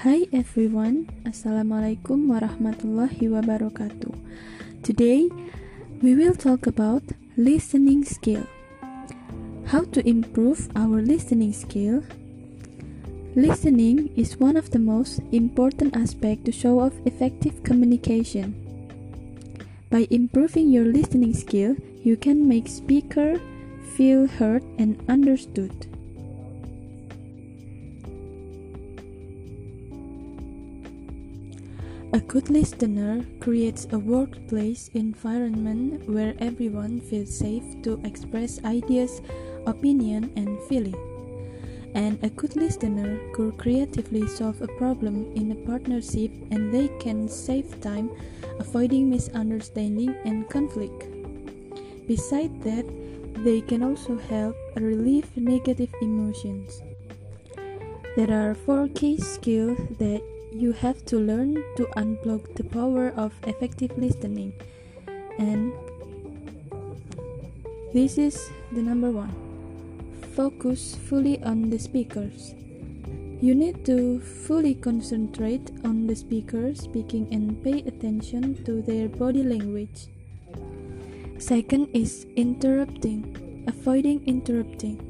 Hi everyone, Assalamualaikum warahmatullahi wabarakatuh. Today we will talk about listening skill. How to improve our listening skill? Listening is one of the most important aspects to show off effective communication. By improving your listening skill, you can make speaker feel heard and understood. A good listener creates a workplace environment where everyone feels safe to express ideas, opinion, and feeling. And a good listener could creatively solve a problem in a partnership and they can save time avoiding misunderstanding and conflict. Besides that, they can also help relieve negative emotions. There are four key skills that you have to learn to unblock the power of effective listening. And this is the number one focus fully on the speakers. You need to fully concentrate on the speaker speaking and pay attention to their body language. Second is interrupting, avoiding interrupting.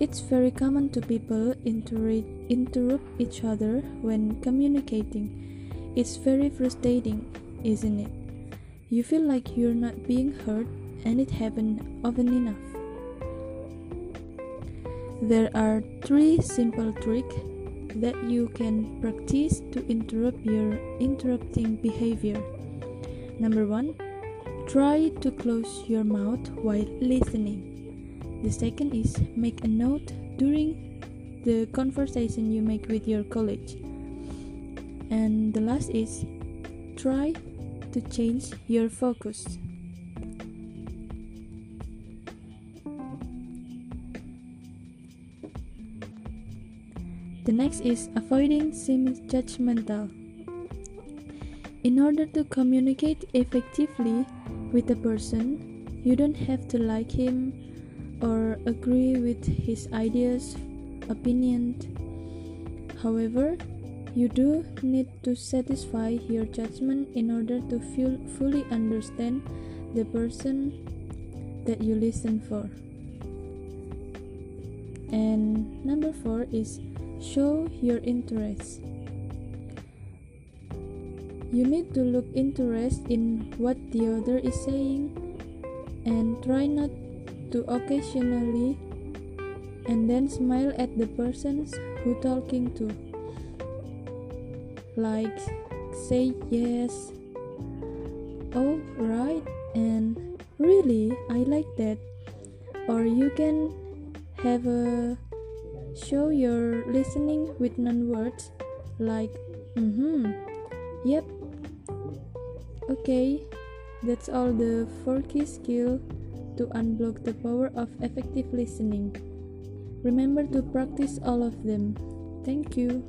It's very common to people inter- interrupt each other when communicating. It's very frustrating, isn't it? You feel like you're not being heard and it happens often enough. There are three simple tricks that you can practice to interrupt your interrupting behavior. Number one, try to close your mouth while listening. The second is make a note during the conversation you make with your colleague. And the last is try to change your focus. The next is avoiding seeming judgmental. In order to communicate effectively with a person, you don't have to like him or agree with his ideas, opinions. However, you do need to satisfy your judgment in order to feel, fully understand the person that you listen for. And number four is Show your interest. You need to look interest in what the other is saying and try not to occasionally and then smile at the persons who talking to. Like say yes. Oh right and really I like that. Or you can have a Show your listening with non words like mm hmm, yep, okay. That's all the four key skill to unblock the power of effective listening. Remember to practice all of them. Thank you.